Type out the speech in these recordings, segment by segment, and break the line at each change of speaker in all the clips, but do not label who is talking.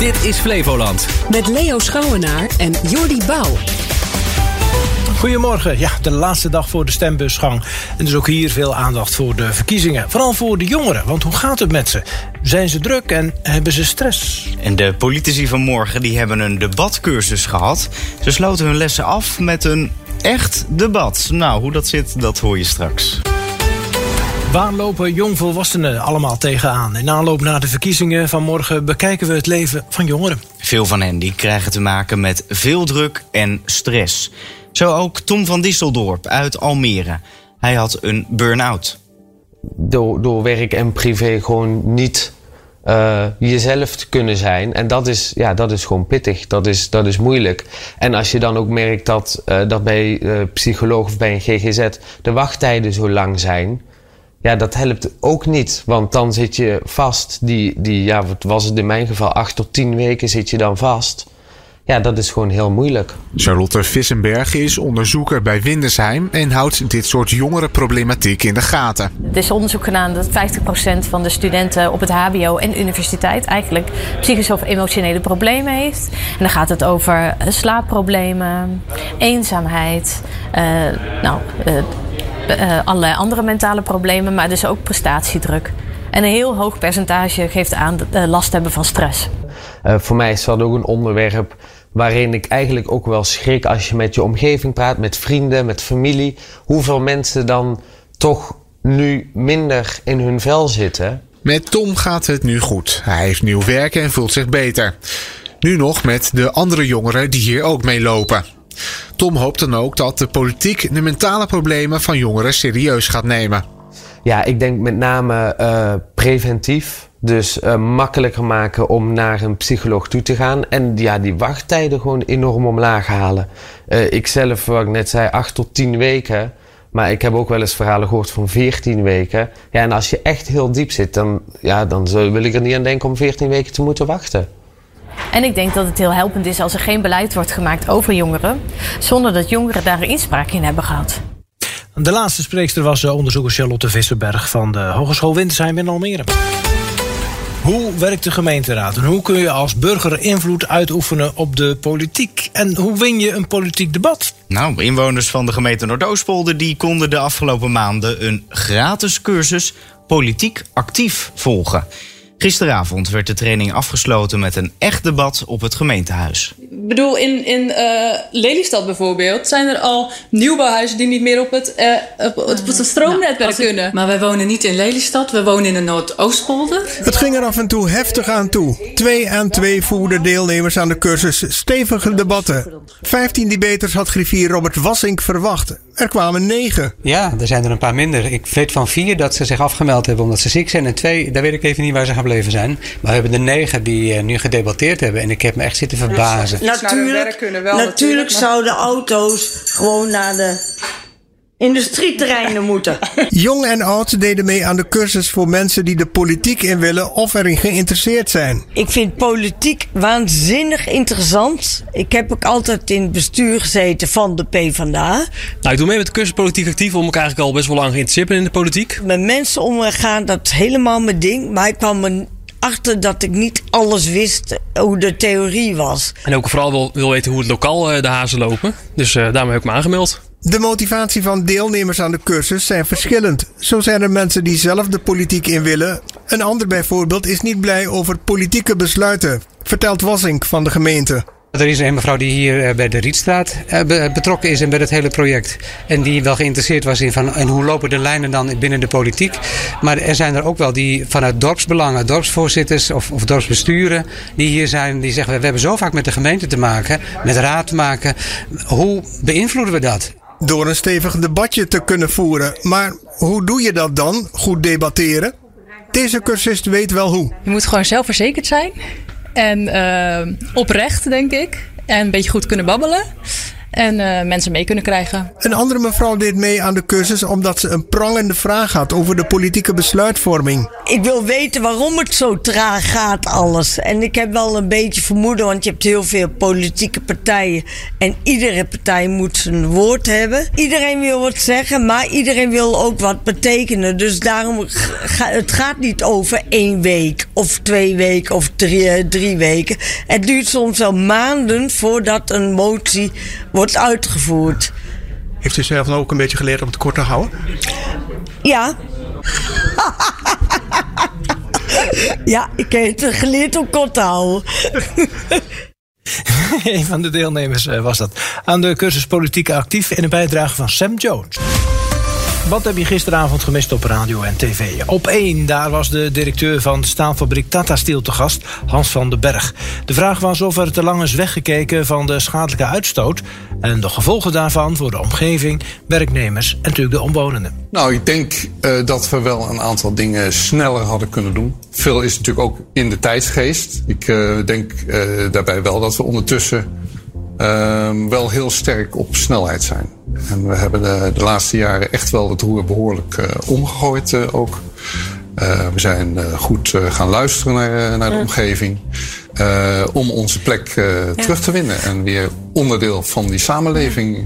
Dit is Flevoland.
Met Leo Schouwenaar en Jordi Bouw.
Goedemorgen. Ja, de laatste dag voor de stembusgang. En dus ook hier veel aandacht voor de verkiezingen. Vooral voor de jongeren, want hoe gaat het met ze? Zijn ze druk en hebben ze stress?
En de politici van morgen die hebben een debatcursus gehad. Ze sloten hun lessen af met een echt debat. Nou, hoe dat zit, dat hoor je straks.
Waar lopen jongvolwassenen allemaal tegenaan? In aanloop naar de verkiezingen van morgen bekijken we het leven van jongeren.
Veel van hen die krijgen te maken met veel druk en stress. Zo ook Tom van Disseldorp uit Almere. Hij had een burn-out.
Door, door werk en privé gewoon niet uh, jezelf te kunnen zijn. En dat is, ja, dat is gewoon pittig. Dat is, dat is moeilijk. En als je dan ook merkt dat, uh, dat bij uh, psycholoog of bij een GGZ de wachttijden zo lang zijn. Ja, dat helpt ook niet. Want dan zit je vast. Die, die, ja, wat was het in mijn geval? Acht tot tien weken zit je dan vast. Ja, dat is gewoon heel moeilijk.
Charlotte Vissenberg is onderzoeker bij Windesheim en houdt dit soort jongerenproblematiek in de gaten.
Er is onderzoek gedaan dat 50% van de studenten op het HBO en universiteit eigenlijk psychische of emotionele problemen heeft. En dan gaat het over slaapproblemen, eenzaamheid, uh, nou, uh, uh, allerlei andere mentale problemen, maar dus ook prestatiedruk. En een heel hoog percentage geeft aan last hebben van stress.
Uh, voor mij is dat ook een onderwerp waarin ik eigenlijk ook wel schrik als je met je omgeving praat, met vrienden, met familie, hoeveel mensen dan toch nu minder in hun vel zitten.
Met Tom gaat het nu goed. Hij heeft nieuw werk en voelt zich beter. Nu nog met de andere jongeren die hier ook mee lopen. Tom hoopt dan ook dat de politiek de mentale problemen van jongeren serieus gaat nemen.
Ja, ik denk met name uh, preventief. Dus uh, makkelijker maken om naar een psycholoog toe te gaan. En ja, die wachttijden gewoon enorm omlaag halen. Uh, ik zelf, wat ik net zei, 8 tot 10 weken. Maar ik heb ook wel eens verhalen gehoord van 14 weken. Ja, en als je echt heel diep zit, dan, ja, dan wil ik er niet aan denken om 14 weken te moeten wachten.
En ik denk dat het heel helpend is als er geen beleid wordt gemaakt over jongeren, zonder dat jongeren daar inspraak in hebben gehad.
De laatste spreekster was onderzoeker Charlotte Vissenberg van de Hogeschool Wintersheim in Almere. Hoe werkt de gemeenteraad en hoe kun je als burger invloed uitoefenen op de politiek? En hoe win je een politiek debat?
Nou, inwoners van de gemeente Noordoostpolder die konden de afgelopen maanden een gratis cursus politiek actief volgen. Gisteravond werd de training afgesloten met een echt debat op het gemeentehuis.
Ik bedoel, in, in uh, Lelystad bijvoorbeeld zijn er al nieuwbouwhuizen die niet meer op het, uh, op, op het stroomnetwerk nou, kunnen.
Maar wij wonen niet in Lelystad, we wonen in de Noordoostpolder.
Het ging er af en toe heftig aan toe. Twee aan twee voerden deelnemers aan de cursus stevige debatten. Vijftien debaters had griffier Robert Wassink verwacht. Er kwamen negen.
Ja, er zijn er een paar minder. Ik weet van vier dat ze zich afgemeld hebben omdat ze ziek zijn. En twee, daar weet ik even niet waar ze gaan gebleven zijn. Maar we hebben er negen die uh, nu gedebatteerd hebben. En ik heb me echt zitten verbazen.
Natuurlijk, wel, natuurlijk zouden auto's gewoon naar de industrieterreinen moeten.
Jong en oud deden mee aan de cursus voor mensen die de politiek in willen of erin geïnteresseerd zijn.
Ik vind politiek waanzinnig interessant. Ik heb ook altijd in het bestuur gezeten van de PvdA.
Nou, ik doe mee met de cursus politiek actief om ik eigenlijk al best wel lang geïnteresseerd ben in de politiek.
Met mensen omgaan, dat is helemaal mijn ding. Maar ik kwam er achter dat ik niet alles wist hoe de theorie was.
En ook vooral wil, wil weten hoe het lokaal uh, de hazen lopen. Dus uh, daarom heb ik me aangemeld.
De motivatie van deelnemers aan de cursus zijn verschillend. Zo zijn er mensen die zelf de politiek in willen. Een ander bijvoorbeeld is niet blij over politieke besluiten, vertelt Wassink van de gemeente.
Er is een mevrouw die hier eh, bij de Rietstraat betrokken is en bij het hele project. En die wel geïnteresseerd was in van en hoe lopen de lijnen dan binnen de politiek. Maar er zijn er ook wel die vanuit dorpsbelangen, dorpsvoorzitters of, of dorpsbesturen, die hier zijn, die zeggen we hebben zo vaak met de gemeente te maken, met raad te maken. Hoe beïnvloeden we dat?
Door een stevig debatje te kunnen voeren. Maar hoe doe je dat dan? Goed debatteren? Deze cursist weet wel hoe.
Je moet gewoon zelfverzekerd zijn. En uh, oprecht, denk ik. En een beetje goed kunnen babbelen.
En eh, mensen mee kunnen krijgen.
Een andere mevrouw deed mee aan de cursus omdat ze een prangende vraag had over de politieke besluitvorming.
Ik wil weten waarom het zo traag gaat alles. En ik heb wel een beetje vermoeden, want je hebt heel veel politieke partijen. En iedere partij moet zijn woord hebben. Iedereen wil wat zeggen, maar iedereen wil ook wat betekenen. Dus daarom gaat het gaat niet over één week of twee weken of drie, drie weken. Het duurt soms wel maanden voordat een motie wordt uitgevoerd.
Heeft u zelf nou ook een beetje geleerd om het kort te houden?
Ja. ja, ik heb het geleerd om kort te houden.
een van de deelnemers eh, was dat. Aan de cursus Politiek Actief in een bijdrage van Sam Jones. Wat heb je gisteravond gemist op radio en tv? Op één, daar was de directeur van staalfabriek Tata Steel te gast, Hans van den Berg. De vraag was of er te lang is weggekeken van de schadelijke uitstoot... en de gevolgen daarvan voor de omgeving, werknemers en natuurlijk de omwonenden.
Nou, ik denk uh, dat we wel een aantal dingen sneller hadden kunnen doen. Veel is natuurlijk ook in de tijdsgeest. Ik uh, denk uh, daarbij wel dat we ondertussen wel heel sterk op snelheid zijn. En we hebben de, de laatste jaren echt wel het roer behoorlijk uh, omgegooid uh, ook. Uh, we zijn goed gaan luisteren naar, naar de ja. omgeving. om onze plek ja. terug te winnen. En weer onderdeel van die samenleving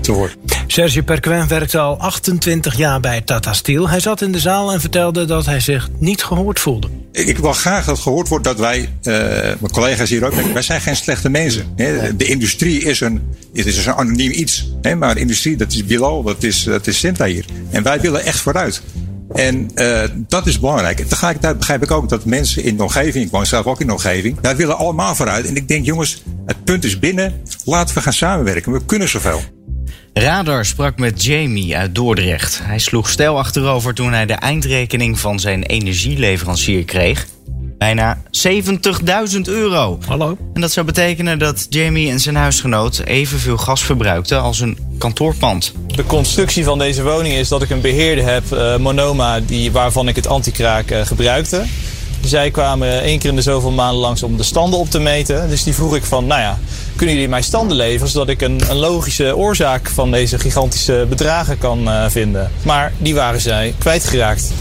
te worden.
Serge Perquin werkte al 28 jaar bij Tata Steel. Hij zat in de zaal en vertelde dat hij zich niet gehoord voelde.
Ik wil graag dat gehoord wordt dat wij, uh, mijn collega's hier ook, denken, wij zijn geen slechte mensen. Hè. De industrie is een, het is een anoniem iets. Hè, maar de industrie, dat is Bilal, dat is, dat is Sinta hier. En wij willen echt vooruit. En uh, dat is belangrijk. En tegelijkertijd begrijp ik ook dat mensen in de omgeving, ik woon zelf ook in de omgeving, daar willen allemaal vooruit. En ik denk, jongens, het punt is binnen. Laten we gaan samenwerken. We kunnen zoveel.
Radar sprak met Jamie uit Dordrecht. Hij sloeg stijl achterover toen hij de eindrekening van zijn energieleverancier kreeg. Bijna 70.000 euro.
Hallo.
En dat zou betekenen dat Jamie en zijn huisgenoot evenveel gas verbruikten als een kantoorpand.
De constructie van deze woning is dat ik een beheerder heb, uh, Monoma, die, waarvan ik het antikraak uh, gebruikte. Zij kwamen één keer in de zoveel maanden langs om de standen op te meten. Dus die vroeg ik van, nou ja, kunnen jullie mij standen leveren... zodat ik een, een logische oorzaak van deze gigantische bedragen kan uh, vinden. Maar die waren zij kwijtgeraakt.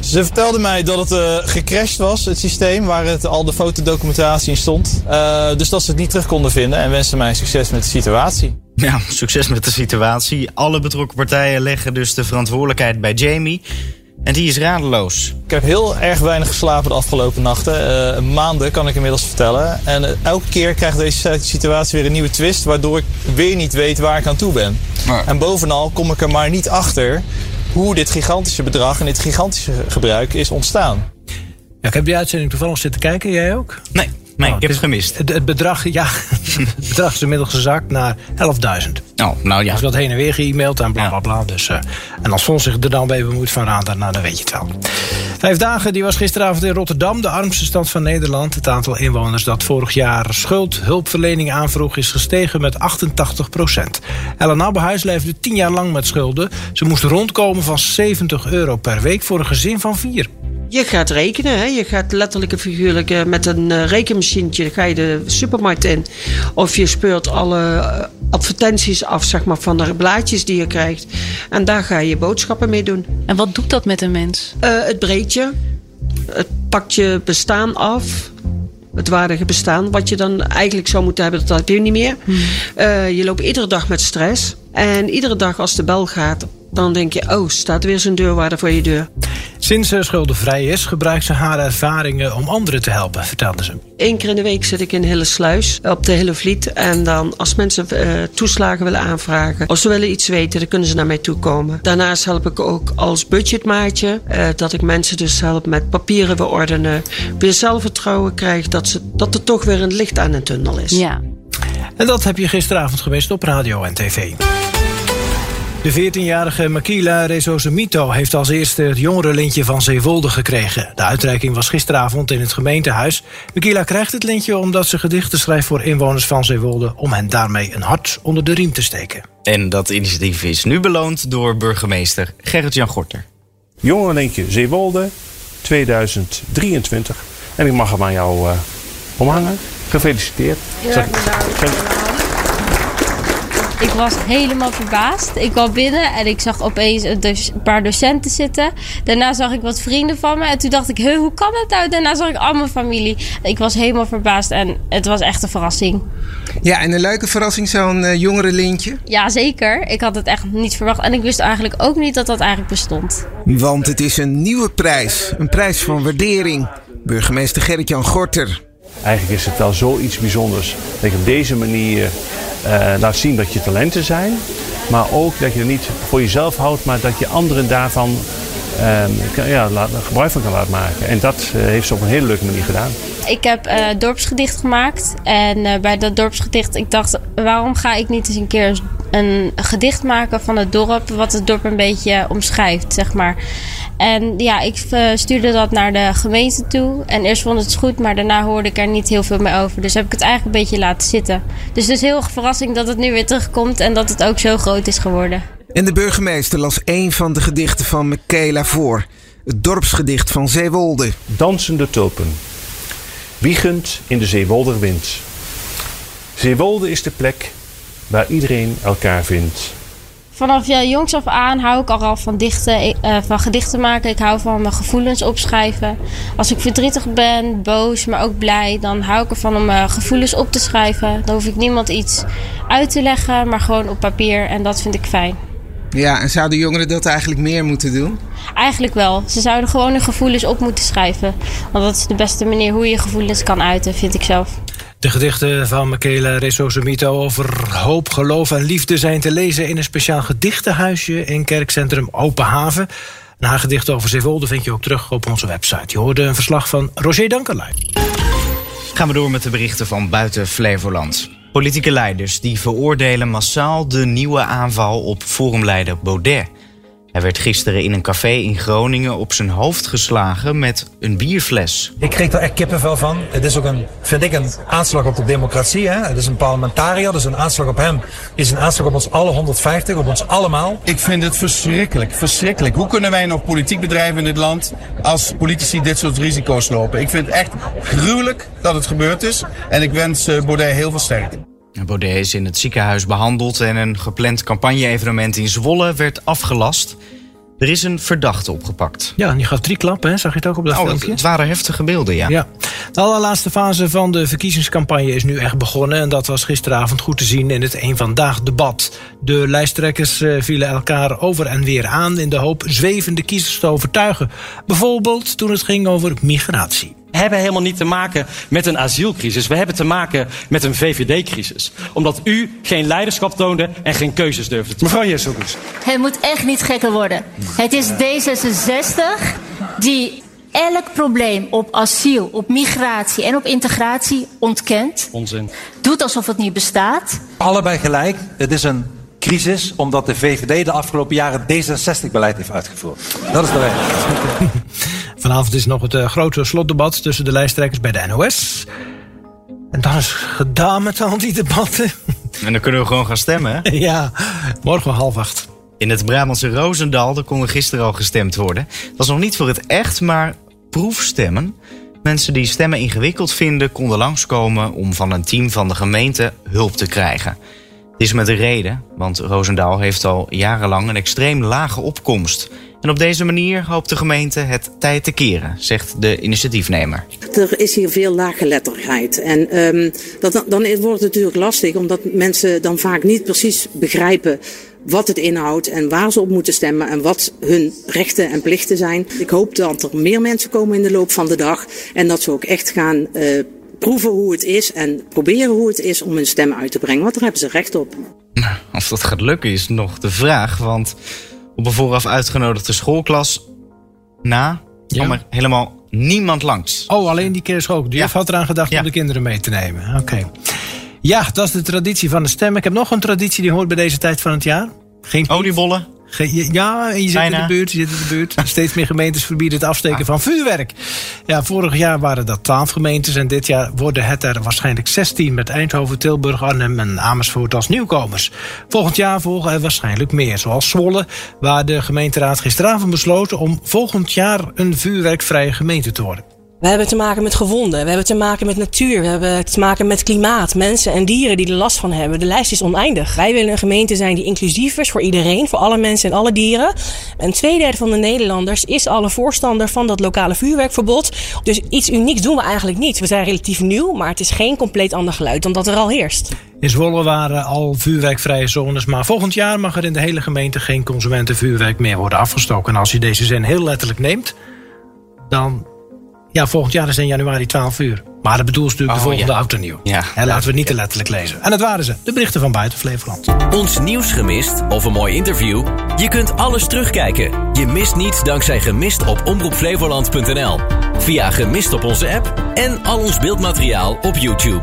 Ze vertelde mij dat het uh, gecrashed was, het systeem, waar het, al de fotodocumentatie in stond. Uh, dus dat ze het niet terug konden vinden en wensen mij succes met de situatie.
Ja, succes met de situatie. Alle betrokken partijen leggen dus de verantwoordelijkheid bij Jamie. En die is radeloos.
Ik heb heel erg weinig geslapen de afgelopen nachten. Uh, maanden kan ik inmiddels vertellen. En uh, elke keer krijgt deze situatie weer een nieuwe twist. Waardoor ik weer niet weet waar ik aan toe ben. Maar... En bovenal kom ik er maar niet achter hoe dit gigantische bedrag en dit gigantische gebruik is ontstaan.
Ja, ik heb die uitzending toevallig zitten kijken. Jij ook?
Nee. Nee, ik heb het gemist.
Het, het, bedrag, ja, het bedrag is inmiddels gezakt naar 11.000.
Oh, nou ja.
Dus dat heen en weer ge-mailed en bla bla bla. Dus, uh, en als Fons zich er dan bij bemoeit van Radar, nou dan weet je het wel. Vijf dagen, die was gisteravond in Rotterdam, de armste stad van Nederland. Het aantal inwoners dat vorig jaar schuld, hulpverlening aanvroeg is gestegen met 88 procent. Ellen Abbehuis leefde tien jaar lang met schulden. Ze moest rondkomen van 70 euro per week voor een gezin van vier.
Je gaat rekenen, hè? je gaat letterlijk en figuurlijk met een uh, rekenmachientje ga je de supermarkt in. Of je speurt alle uh, advertenties af zeg maar, van de blaadjes die je krijgt. En daar ga je boodschappen mee doen.
En wat doet dat met een mens?
Uh, het breekt je. Het pakt je bestaan af. Het waardige bestaan. Wat je dan eigenlijk zou moeten hebben, dat heb je niet meer. Hmm. je loopt iedere dag met stress. En iedere dag als de bel gaat, dan denk je... oh, staat er weer zo'n deurwaarder voor je deur.
Sinds ze schuldenvrij is, gebruikt ze haar ervaringen om anderen te helpen, vertelde ze.
Eén keer in de week zit ik in Hille Sluis op de Hele Vliet. En dan als mensen uh, toeslagen willen aanvragen of ze willen iets weten, dan kunnen ze naar mij toe komen. Daarnaast help ik ook als budgetmaatje. Uh, dat ik mensen dus help met papieren beordenen. Weer zelfvertrouwen krijg dat, ze, dat er toch weer een licht aan de tunnel is.
Ja.
En dat heb je gisteravond gemist op radio en tv. De 14-jarige Makila Rezosemito heeft als eerste het jongerenlintje van Zeewolde gekregen. De uitreiking was gisteravond in het gemeentehuis. Makila krijgt het lintje omdat ze gedichten schrijft voor inwoners van Zeewolde... om hen daarmee een hart onder de riem te steken.
En dat initiatief is nu beloond door burgemeester Gerrit-Jan Gorter.
Jongerenlintje Zeewolde 2023. En ik mag hem aan jou uh, omhangen. Gefeliciteerd.
Ja, bedankt.
Ik was helemaal verbaasd. Ik kwam binnen en ik zag opeens een, een paar docenten zitten. Daarna zag ik wat vrienden van me. En toen dacht ik, "Huh, hoe kan dat nou? Daarna zag ik al mijn familie. Ik was helemaal verbaasd en het was echt een verrassing.
Ja, en een leuke verrassing, zo'n eh, jongere lintje.
Ja, zeker. Ik had het echt niet verwacht. En ik wist eigenlijk ook niet dat dat eigenlijk bestond.
Want het is een nieuwe prijs. Een prijs van waardering. Burgemeester Gerrit-Jan Gorter.
Eigenlijk is het wel zoiets bijzonders dat je op deze manier eh, laat zien dat je talenten zijn. Maar ook dat je het niet voor jezelf houdt, maar dat je anderen daarvan ehm, ja, gebruik van kan laten maken. En dat eh, heeft ze op een hele leuke manier gedaan.
Ik heb eh dorpsgedicht gemaakt. En bij dat dorpsgedicht, ik dacht, waarom ga ik niet eens een keer een gedicht maken van het dorp, wat het dorp een beetje omschrijft, zeg maar. En ja, ik eh, stuurde dat naar de gemeente toe. En eerst vond het goed, maar daarna hoorde ik er niet heel veel meer over. Dus heb ik het eigenlijk een beetje laten zitten. Dus het is heel erg verrassing dat het nu weer terugkomt en dat het ook zo groot is geworden.
En de burgemeester las een van de gedichten van Michaela voor. Het dorpsgedicht van Zeewolde.
Dansende tulpen. Wiegend in de Zeewolderwind. Zeewolde is de plek waar iedereen elkaar vindt.
Vanaf ja, jongs af aan hou ik al van, dichten, eh, van gedichten maken. Ik hou van mijn gevoelens opschrijven. Als ik verdrietig ben, boos, maar ook blij, dan hou ik ervan om mijn gevoelens op te schrijven. Dan hoef ik niemand iets uit te leggen, maar gewoon op papier. En dat vind ik fijn.
Ja, en zouden jongeren dat eigenlijk meer moeten doen?
Eigenlijk wel. Ze zouden gewoon hun gevoelens op moeten schrijven. Want dat is de beste manier hoe je gevoelens kan uiten, vind ik zelf.
De gedichten van Michele Resosomito over hoop, geloof en liefde zijn te lezen in een speciaal gedichtenhuisje in kerkcentrum Open Haven. En haar gedicht over Zeewolde vind je ook terug op onze website. Je hoorde een verslag van Roger Dankerlui.
Gaan we door met de berichten van buiten Flevoland. Politieke leiders die veroordelen massaal de nieuwe aanval op forumleider Baudet. Hij werd gisteren in een café in Groningen op zijn hoofd geslagen met een bierfles.
Ik kreeg er echt kippenvel van. Het is ook een, vind ik, een aanslag op de democratie. Hè? Het is een parlementariër, dus een aanslag op hem is een aanslag op ons alle 150, op ons allemaal.
Ik vind het verschrikkelijk, verschrikkelijk. Hoe kunnen wij nog politiek bedrijven in dit land als politici dit soort risico's lopen? Ik vind het echt gruwelijk dat het gebeurd is. En ik wens eh, Baudet heel veel sterkte.
Baudet is in het ziekenhuis behandeld en een gepland campagne-evenement in Zwolle werd afgelast. Er is een verdachte opgepakt.
Ja, die gaf drie klappen, hè? zag je het ook op dat
Oh, het,
filmpje?
het waren heftige beelden, ja.
Ja. De allerlaatste fase van de verkiezingscampagne is nu echt begonnen. En dat was gisteravond goed te zien in het Eén Vandaag debat. De lijsttrekkers eh, vielen elkaar over en weer aan in de hoop zwevende kiezers te overtuigen. Bijvoorbeeld toen het ging over migratie.
We hebben helemaal niet te maken met een asielcrisis. We hebben te maken met een VVD-crisis. Omdat u geen leiderschap toonde en geen keuzes durfde te Mevrouw Jesselkus.
Het moet echt niet gekker worden. Het is D66 die elk probleem op asiel, op migratie en op integratie ontkent.
Onzin.
Doet alsof het niet bestaat.
Allebei gelijk. Het is een crisis omdat de VVD de afgelopen jaren D66-beleid heeft uitgevoerd. Dat is de reden.
Vanavond is nog het eh, grote slotdebat tussen de lijsttrekkers bij de NOS. En dan is het gedaan met al die debatten.
En dan kunnen we gewoon gaan stemmen, hè?
ja, morgen half acht.
In het Brabantse Roosendaal daar kon er gisteren al gestemd worden. Dat was nog niet voor het echt, maar proefstemmen. Mensen die stemmen ingewikkeld vinden, konden langskomen om van een team van de gemeente hulp te krijgen. Dit is met een reden, want Roosendaal heeft al jarenlang een extreem lage opkomst. En op deze manier hoopt de gemeente het tijd te keren, zegt de initiatiefnemer.
Er is hier veel laaggeletterheid. En ehm, dat, dan wordt het natuurlijk lastig, omdat mensen dan vaak niet precies begrijpen wat het inhoudt en waar ze op moeten stemmen en wat hun rechten en plichten zijn. Ik hoop dat er meer mensen komen in de loop van de dag en dat ze ook echt gaan eh, proeven hoe het is en proberen hoe het is om hun stem uit te brengen, want daar hebben ze recht op.
Of dat gaat lukken is nog de vraag, want op een vooraf uitgenodigde schoolklas na kwam er helemaal niemand langs.
Oh, alleen die keer ook. Die had eraan gedacht om de kinderen mee te nemen. Oké. Ja, dat is de traditie van de stem. Ik heb nog een traditie die hoort bij deze tijd van het jaar. Geen
Oliebollen?
Ja, en je zit in de buurt. Je zit in de buurt. Steeds meer gemeentes verbieden het afsteken van vuurwerk. Ja, vorig jaar waren dat 12 gemeentes. En dit jaar worden het er waarschijnlijk 16. Met Eindhoven, Tilburg, Arnhem en Amersfoort als nieuwkomers. Volgend jaar volgen er waarschijnlijk meer. Zoals Zwolle, waar de gemeenteraad gisteravond besloten om volgend jaar een vuurwerkvrije gemeente te worden.
We hebben te maken met gewonden, we hebben te maken met natuur, we hebben te maken met klimaat, mensen en dieren die er last van hebben. De lijst is oneindig. Wij willen een gemeente zijn die inclusief is voor iedereen, voor alle mensen en alle dieren. En twee derde van de Nederlanders is alle voorstander van dat lokale vuurwerkverbod. Dus iets unieks doen we eigenlijk niet. We zijn relatief nieuw, maar het is geen compleet ander geluid dan dat er al heerst.
In Zwolle waren al vuurwerkvrije zones, maar volgend jaar mag er in de hele gemeente geen consumentenvuurwerk meer worden afgestoken. En als je deze zin heel letterlijk neemt, dan ja, volgend jaar is in januari 12 uur. Maar dat bedoelt natuurlijk de
Oh,
volgende
ja.
en nieuw.
Ja.
En laten we het niet te letterlijk lezen. En dat waren ze, de berichten van buiten Flevoland.
Ons nieuws gemist of een mooi interview? Je kunt alles terugkijken. Je mist niets dankzij Gemist op omroepflevoland.nl. Via Gemist op onze app en al ons beeldmateriaal op YouTube.